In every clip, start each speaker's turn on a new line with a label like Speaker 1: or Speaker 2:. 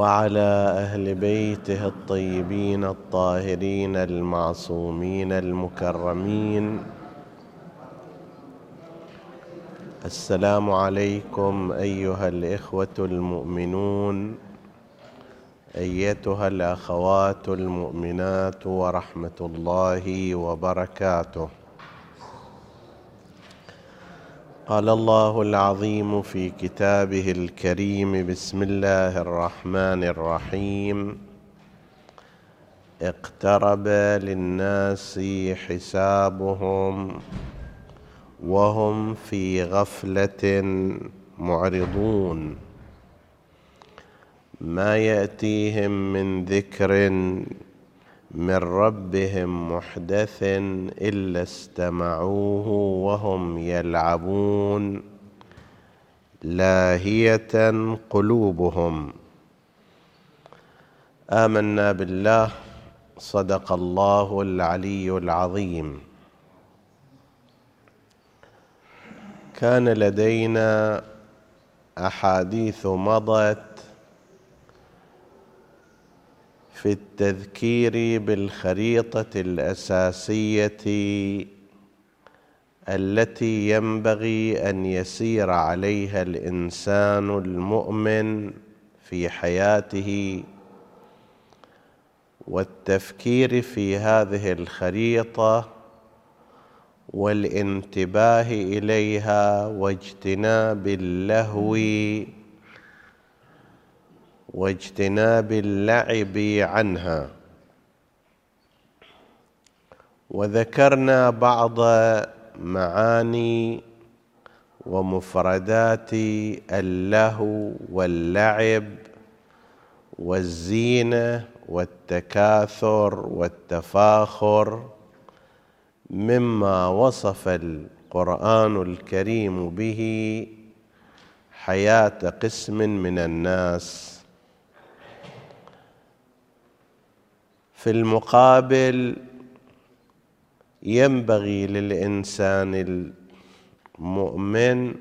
Speaker 1: وعلى أهل بيته الطيبين الطاهرين المعصومين المكرمين. السلام عليكم أيها الإخوة المؤمنون أيتها الأخوات المؤمنات ورحمة الله وبركاته. قال الله العظيم في كتابه الكريم بسم الله الرحمن الرحيم. اقترب للناس حسابهم وهم في غفلة معرضون. ما يأتيهم من ذكر من ربهم محدث إلا استمعوه وهم يلعبون. لاهية قلوبهم. آمنا بالله. صدق الله العلي العظيم. كان لدينا أحاديث مضت في التذكير بالخريطة الأساسية التي ينبغي أن يسير عليها الإنسان المؤمن في حياته والتفكير في هذه الخريطة والانتباه إليها واجتناب اللهو واجتناب اللعب عنها. وذكرنا بعض معاني ومفردات اللهو واللعب والزينة والتكاثر والتفاخر مما وصف القرآن الكريم به حياة قسم من الناس. في المقابل ينبغي للإنسان المؤمن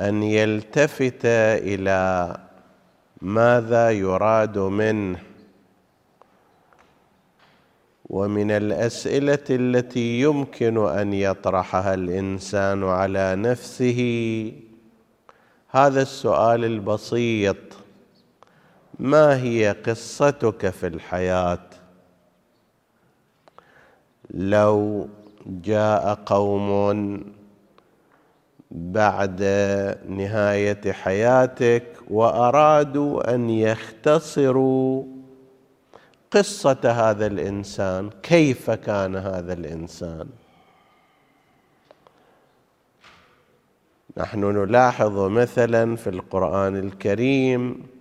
Speaker 1: أن يلتفت إلى ماذا يراد منه. ومن الأسئلة التي يمكن أن يطرحها الإنسان على نفسه هذا السؤال البسيط. ما هي قصتك في الحياة؟ لو جاء قوم بعد نهاية حياتك وأرادوا أن يختصروا قصة هذا الإنسان كيف كان هذا الإنسان؟ نحن نلاحظ مثلا في القرآن الكريم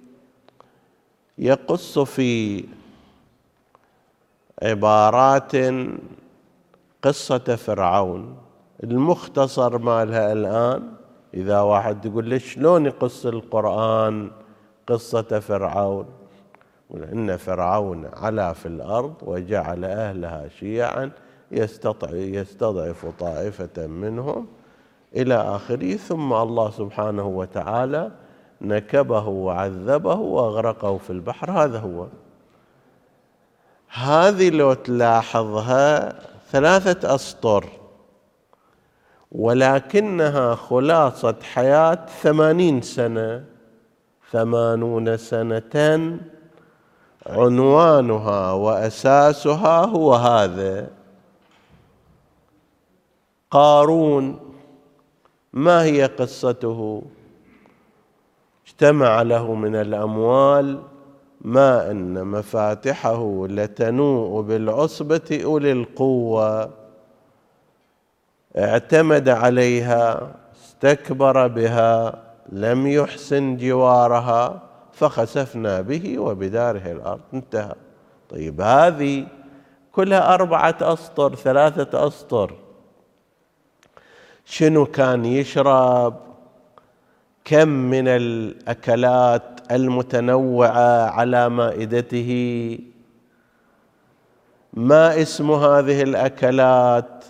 Speaker 1: يقص في عبارات قصة فرعون. المختصر مالها الآن إذا واحد يقول ليش شلون يقص القرآن قصة فرعون؟ إن فرعون علا في الأرض وجعل أهلها شيعا يستضعف طائفة منهم إلى آخره. ثم الله سبحانه وتعالى نكبه وعذبه وأغرقه في البحر هذا هو. هذه لو تلاحظها ثلاثة أسطر ولكنها خلاصة حياة ثمانين سنة ثمانون سنه عنوانها وأساسها هو هذا. قارون ما هي قصته؟ اجتمع له من الأموال ما أن مفاتحه لتنوء بالعصبة أولي القوة. اعتمد عليها استكبر بها لم يحسن جوارها فخسفنا به وبداره الأرض. انتهى. طيب هذه كلها أربعة أسطر ثلاثة أسطر. شنو كان يشرب؟ كم من الأكلات المتنوعة على مائدته؟ ما اسم هذه الأكلات؟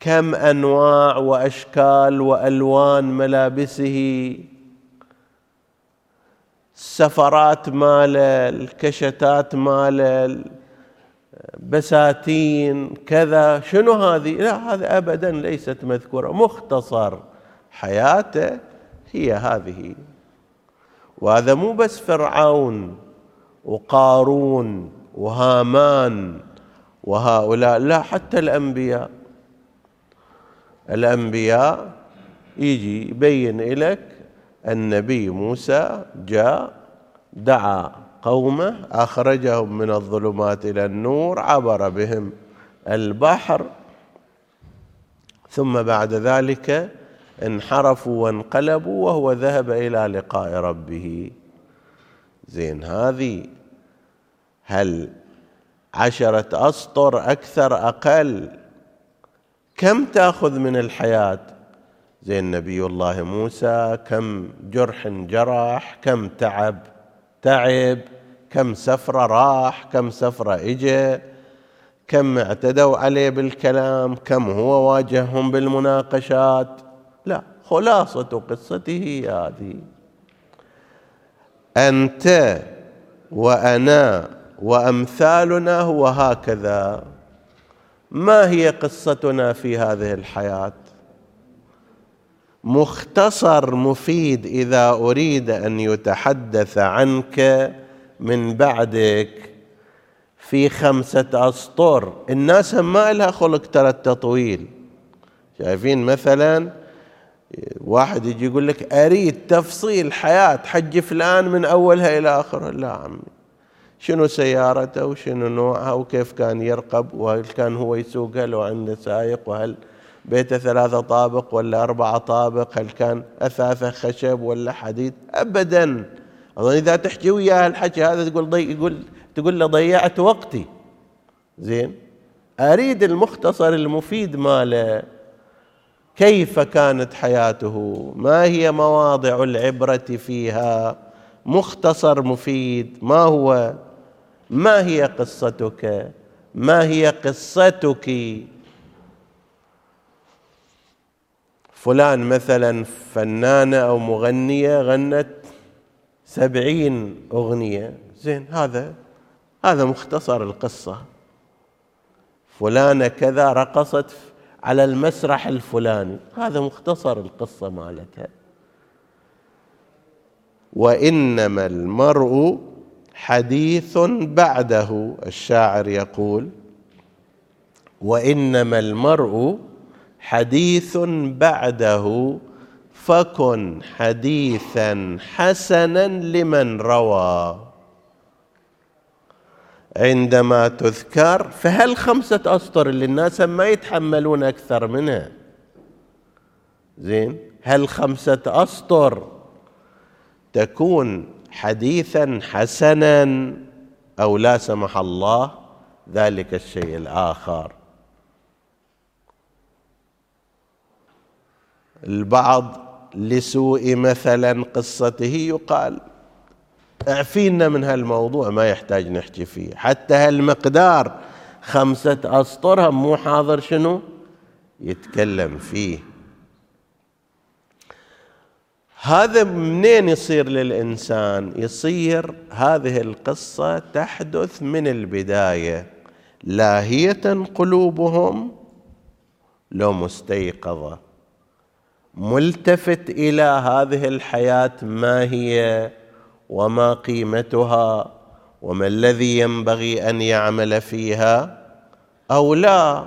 Speaker 1: كم أنواع وأشكال وألوان ملابسه؟ السفرات ماله الكشتات ماله بساتين كذا. شنو هذه؟ لا هذا ابدا ليست مذكورة مختصر حياته. هي هذه. وهذا مو بس فرعون وقارون وهامان وهؤلاء لا حتى الأنبياء. الأنبياء يجي يبين لك النبي موسى جاء دعا قومه أخرجهم من الظلمات إلى النور عبر بهم البحر. ثم بعد ذلك انحرفوا وانقلبوا وهو ذهب إلى لقاء ربه. زين هذه هل عشرة أسطر أكثر أقل؟ كم تأخذ من الحياة؟ زين نبي الله موسى كم جرح جرح كم تعب تعب كم سفره راح كم سفره اجى كم اعتدوا عليه بالكلام كم هو واجههم بالمناقشات. لا خلاصة قصته هذه. أنت وأنا وأمثالنا هو هكذا. ما هي قصتنا في هذه الحياة؟ مختصر مفيد إذا أريد أن يتحدث عنك من بعدك. في خمسة أسطر الناس ما لها خلق ترى التطويل. شايفين مثلا واحد يجي يقول لك أريد تفصيل حياة حج فلان من أولها إلى آخرها. لا عمي. شنو سيارته وشنو نوعها وكيف كان يرقب وهل كان هو يسوقها لو عنده سائق وهل بيته ثلاثة طابق ولا أربعة طابق هل كان أثاثة خشب ولا حديد؟ أبدا. أظن إذا تحكي وياه الحكي هذا تقول ضي يقول تقول له ضيعت وقتي. زين. أريد المختصر المفيد ماله. كيف كانت حياته؟ ما هي مواضع العبرة فيها؟ مختصر مفيد. ما هو؟ ما هي قصتك؟ ما هي قصتك؟ فلان مثلا فنانة أو مغنية غنت سبعين أغنية. زين هذا هذا مختصر القصة. فلانة كذا رقصت على المسرح الفلاني. هذا مختصر القصة مالتها. وإنما المرء حديث بعده الشاعر يقول وإنما المرء حديث بعده فكن حديثا حسنا لمن روى. عندما تذكر فهل خمسة أسطر اللي الناس ما يتحملون أكثر منها؟ زين. هل خمسة أسطر تكون حديثا حسنا أو لا سمح الله؟ ذلك الشيء الآخر. البعض لسوء مثلا قصته يقال أعفينا من هالموضوع ما يحتاج نحكي فيه. حتى هالمقدار خمسة أسطر هم مو حاضر شنو؟ يتكلم فيه. هذا منين يصير للإنسان؟ يصير هذه القصة تحدث من البداية. لاهية قلوبهم لو مستيقظة. ملتفت إلى هذه الحياة ما هي؟ وما قيمتها وما الذي ينبغي أن يعمل فيها أو لا.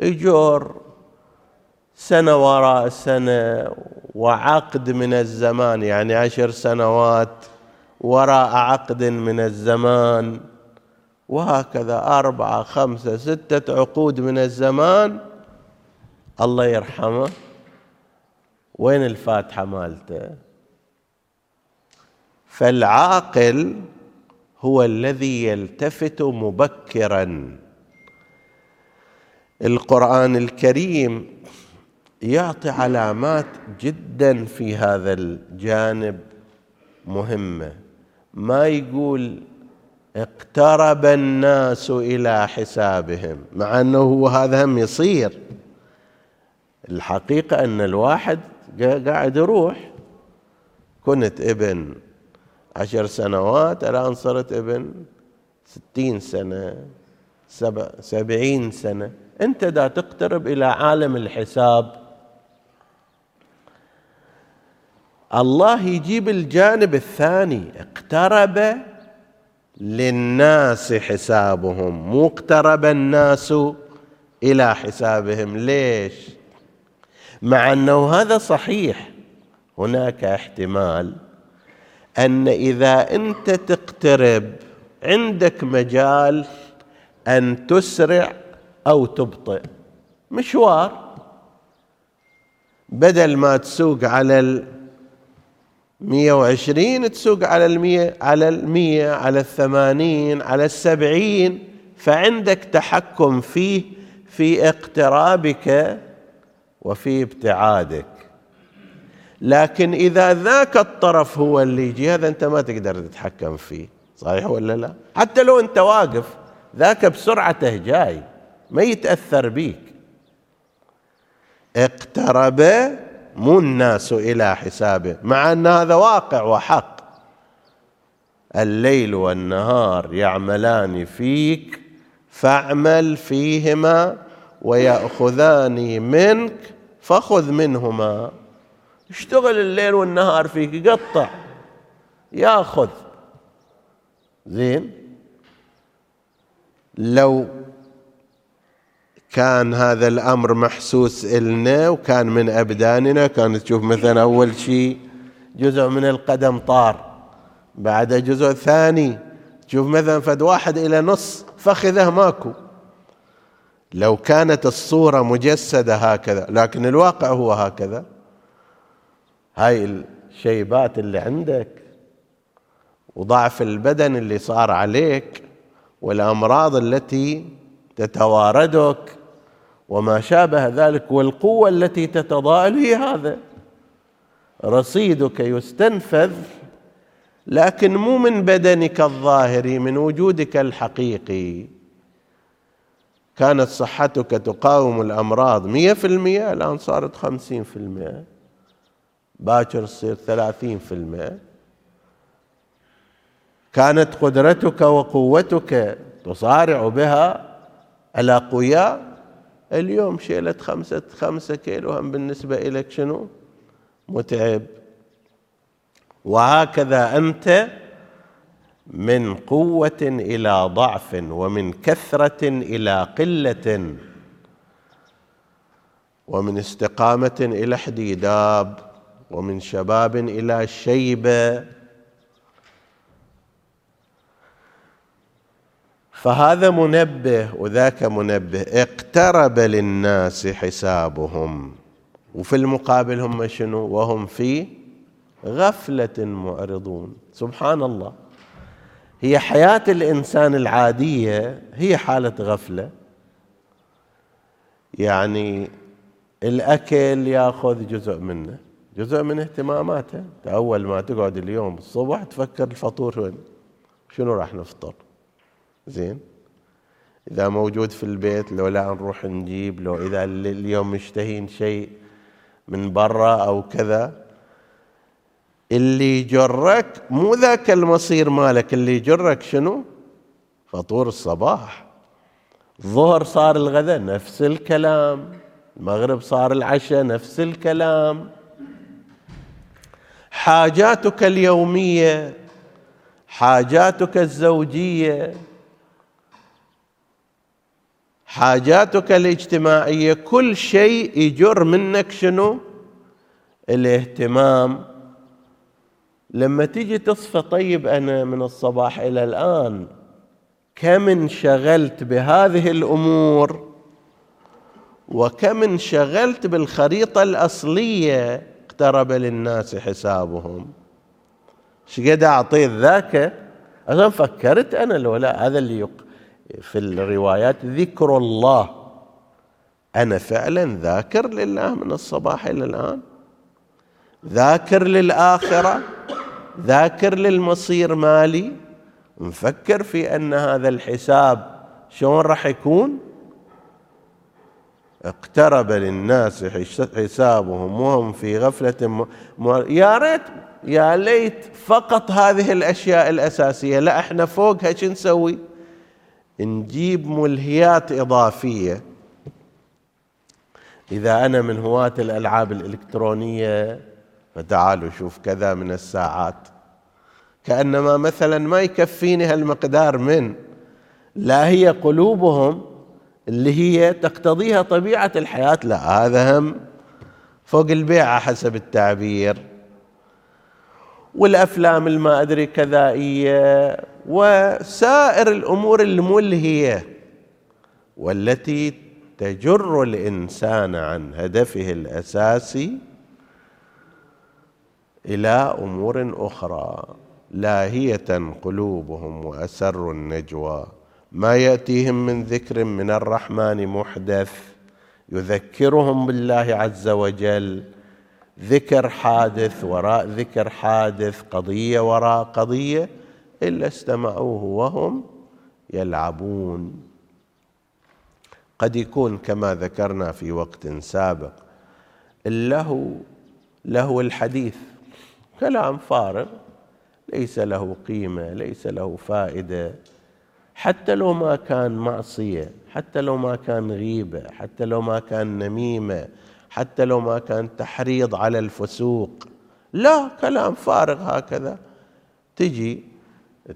Speaker 1: إجور سنة وراء سنة وعقد من الزمان يعني عشر سنوات وراء عقد من الزمان وهكذا أربعة خمسة ستة عقود من الزمان. الله يرحمه. وين الفاتحة مالته؟ فالعاقل هو الذي يلتفت مبكرا. القرآن الكريم يعطي علامات جدا في هذا الجانب مهمة. ما يقول اقترب الناس إلى حسابهم مع أنه هو هذا هم يصير. الحقيقة أن الواحد قاعد يروح. كنت ابن عشر سنوات الآن صرت ابن ستين سنة سبع سبعين سنة. أنت دا تقترب إلى عالم الحساب. الله يجيب الجانب الثاني. اقترب للناس حسابهم. مو اقترب الناس إلى حسابهم. ليش؟ مع أنه هذا صحيح. هناك احتمال. أن إذا أنت تقترب عندك مجال أن تسرع أو تبطئ. مشوار. بدل ما تسوق على ال 120 تسوق على المية على المية على الثمانين على السبعين. فعندك تحكم فيه في اقترابك وفي ابتعادك. لكن إذا ذاك الطرف هو اللي يجي هذا أنت ما تقدر تتحكم فيه. صحيح ولا لا؟ حتى لو أنت واقف ذاك بسرعته جاي ما يتأثر بيك. اقترب مو الناس إلى حسابه مع أن هذا واقع وحق. الليل والنهار يعملان فيك فاعمل فيهما ويأخذان منك فخذ منهما. اشتغل الليل والنهار فيك يقطع ياخذ. زين؟ لو كان هذا الأمر محسوس إلنا وكان من أبداننا كانت تشوف مثلا أول شيء جزء من القدم طار بعد جزء ثاني تشوف مثلا فد واحد إلى نص فخذه ماكو. لو كانت الصورة مجسدة هكذا لكن الواقع هو هكذا هاي الشيبات اللي عندك وضعف البدن اللي صار عليك والأمراض التي تتواردك وما شابه ذلك والقوة التي تتضاءل هي هذا. رصيدك يستنفذ لكن مو من بدنك الظاهري من وجودك الحقيقي. كانت صحتك تقاوم الأمراض مية في المية الآن صارت خمسين في المية. باكر تصير ثلاثين في المئة. كانت قدرتك وقوتك تصارع بها الأقوياء. اليوم شيلت خمسة خمسة كيلو هم بالنسبة إليك شنو؟ متعب. وهكذا أنت من قوة إلى ضعف ومن كثرة إلى قلة ومن استقامة إلى احديداب ومن شباب إلى شيبه فهذا منبه وذاك منبه. اقترب للناس حسابهم. وفي المقابل هم شنو؟ وهم في غفلة معرضون. سبحان الله. هي حياة الإنسان العادية هي حالة غفلة. يعني الأكل ياخذ جزء منه. جزء من اهتماماته. أول ما تقعد اليوم الصبح تفكر الفطور وين؟ شنو راح نفطر؟ زين. إذا موجود في البيت لو لا نروح نجيب لو إذا اليوم مشتهين شيء من برا أو كذا اللي يجرك مو ذاك المصير مالك اللي يجرك شنو؟ فطور الصباح. الظهر صار الغداء نفس الكلام. المغرب صار العشاء نفس الكلام. حاجاتك اليومية حاجاتك الزوجية حاجاتك الاجتماعية كل شيء يجر منك شنو؟ الاهتمام. لما تيجي تصفى طيب أنا من الصباح إلى الآن كم انشغلت بهذه الأمور؟ وكم انشغلت بالخريطة الأصلية؟ اقترب للناس حسابهم. شقد أعطيت ذاك؟ أنا فكرت أنا لو لا هذا اللي يق... في الروايات ذكر الله. أنا فعلا ذاكر لله من الصباح إلى الآن. ذاكر للآخرة. ذاكر للمصير مالي. مفكر في أن هذا الحساب شلون راح يكون؟ اقترب للناس حسابهم وهم في غفلة. يا ريت يا ليت فقط هذه الأشياء الأساسية. لا إحنا فوقها شو نسوي؟ نجيب ملهيات إضافية. إذا أنا من هواة الألعاب الإلكترونية فتعالوا شوف كذا من الساعات. كأنما مثلا ما يكفيني هالمقدار من لا هي قلوبهم اللي هي تقتضيها طبيعة الحياة. لا هذا هم فوق البيعة حسب التعبير والأفلام الما أدري كذائية وسائر الأمور الملهية والتي تجر الإنسان عن هدفه الأساسي إلى أمور أخرى لاهية قلوبهم وأسر النجوى. ما يأتيهم من ذكر من الرحمن محدث. يذكرهم بالله عز وجل. ذكر حادث وراء ذكر حادث قضية وراء قضية إلا استمعوه وهم يلعبون. قد يكون كما ذكرنا في وقت سابق اللهو لهو الحديث. كلام فارغ ليس له قيمة ليس له فائدة. حتى لو ما كان معصية حتى لو ما كان غيبة حتى لو ما كان نميمة حتى لو ما كان تحريض على الفسوق. لا كلام فارغ هكذا. تجي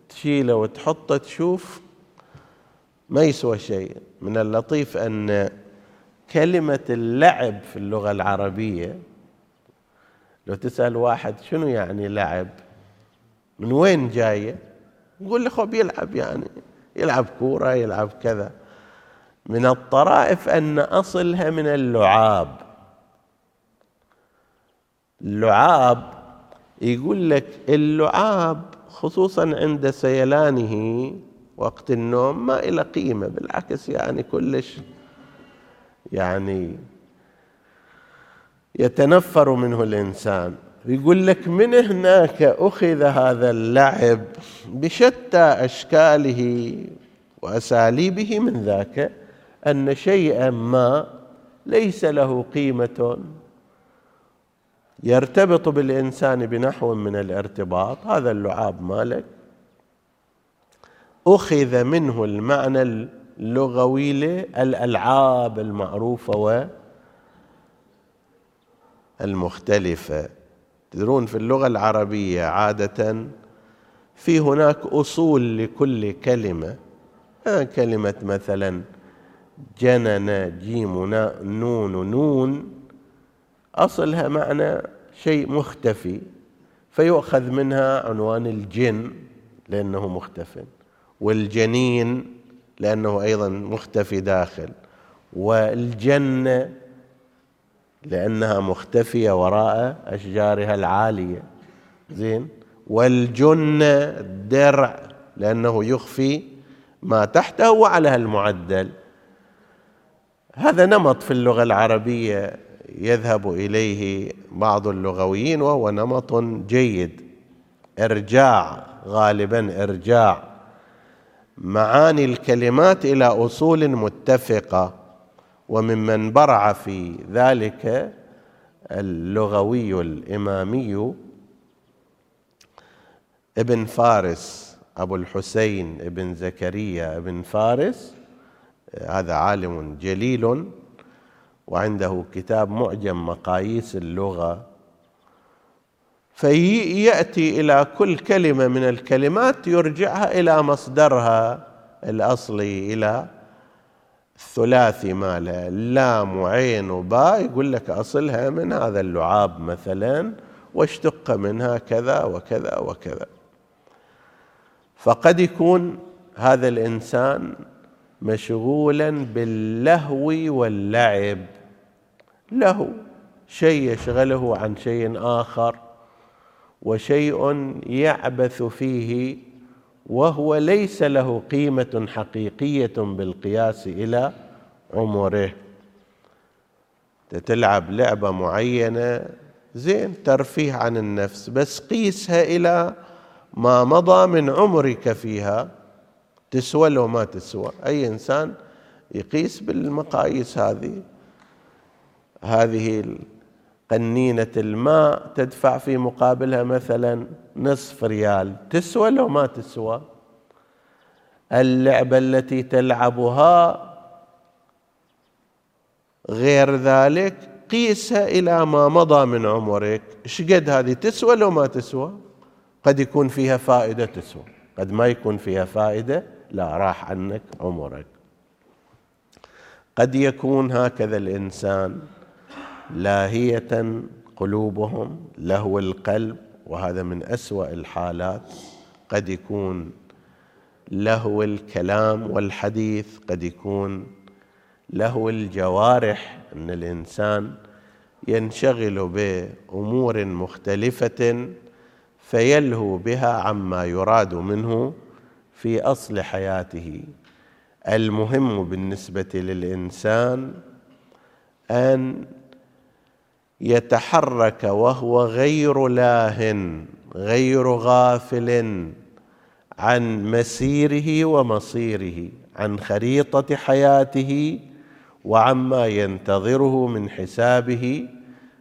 Speaker 1: تشيله وتحطه تشوف ما يسوى شيء. من اللطيف أن كلمة اللعب في اللغة العربية لو تسأل واحد شنو يعني لعب من وين جاية؟ يقول لك هو بيلعب يعني. يلعب كورة يلعب كذا. من الطرائف أن أصلها من اللعاب. اللعاب يقول لك اللعاب خصوصا عند سيلانه وقت النوم ما إلى قيمة بالعكس يعني كلش يعني يتنفر منه الإنسان. يقول لك من هناك أخذ هذا اللعب بشتى أشكاله وأساليبه من ذاك أن شيئا ما ليس له قيمة يرتبط بالإنسان بنحو من الارتباط. هذا اللعاب مالك. أخذ منه المعنى اللغوي الالعاب المعروفة والمختلفة. تدرون في اللغة العربية عادة في هناك أصول لكل كلمة. آه كلمة مثلا جنن جيم نون نون أصلها معنى شيء مختفي فيؤخذ منها عنوان الجن لأنه مختف والجنين لأنه أيضا مختفي داخل والجنة لأنها مختفية وراء أشجارها العالية. زين؟ والجنة الدرع لأنه يخفي ما تحته وعلى المعدل. هذا نمط في اللغة العربية يذهب إليه بعض اللغويين وهو نمط جيد. إرجاع غالبا إرجاع. معاني الكلمات إلى أصول متفقة. وممن برع في ذلك اللغوي الإمامي ابن فارس أبو الحسين ابن زكريا ابن فارس. هذا عالم جليل وعنده كتاب معجم مقاييس اللغة. فياتي إلى كل كلمة من الكلمات يرجعها إلى مصدرها الأصلي إلى الثلاثي مالها لام وعين وباء يقول لك أصلها من هذا اللعاب مثلا واشتق منها كذا وكذا وكذا. فقد يكون هذا الإنسان مشغولا باللهو واللعب. له شيء يشغله عن شيء آخر وشيء يعبث فيه وهو ليس له قيمة حقيقية بالقياس إلى عمره. تلعب لعبة معينة زين ترفيه عن النفس بس قيسها إلى ما مضى من عمرك فيها. تسوى لو ما تسوى. أي إنسان يقيس بالمقاييس هذه. هذه قنينة الماء تدفع في مقابلها مثلا نصف ريال. تسوى لو ما تسوى. اللعبة التي تلعبها غير ذلك قيسها إلى ما مضى من عمرك. قد هذه تسوى لو ما تسوى؟ قد يكون فيها فائدة تسوى. قد ما يكون فيها فائدة لا راح عنك عمرك. قد يكون هكذا الإنسان. لاهية قلوبهم لهو القلب. وهذا من أسوأ الحالات. قد يكون لهو الكلام والحديث قد يكون لهو الجوارح. إن الإنسان ينشغل بأمور مختلفة فيلهو بها عما يراد منه في أصل حياته. المهم بالنسبة للإنسان أن يتحرك وهو غير لاه غير غافل عن مسيره ومصيره عن خريطة حياته وعما ينتظره من حسابه.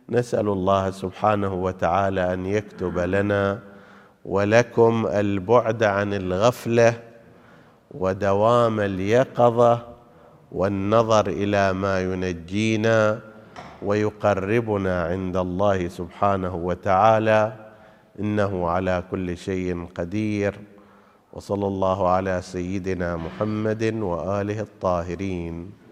Speaker 1: نسأل الله سبحانه وتعالى أن يكتب لنا ولكم البعد عن الغفلة ودوام اليقظة والنظر إلى ما ينجينا ويقربنا عند الله سبحانه وتعالى إنه على كل شيء قدير. وصلى الله على سيدنا محمد وآله الطاهرين.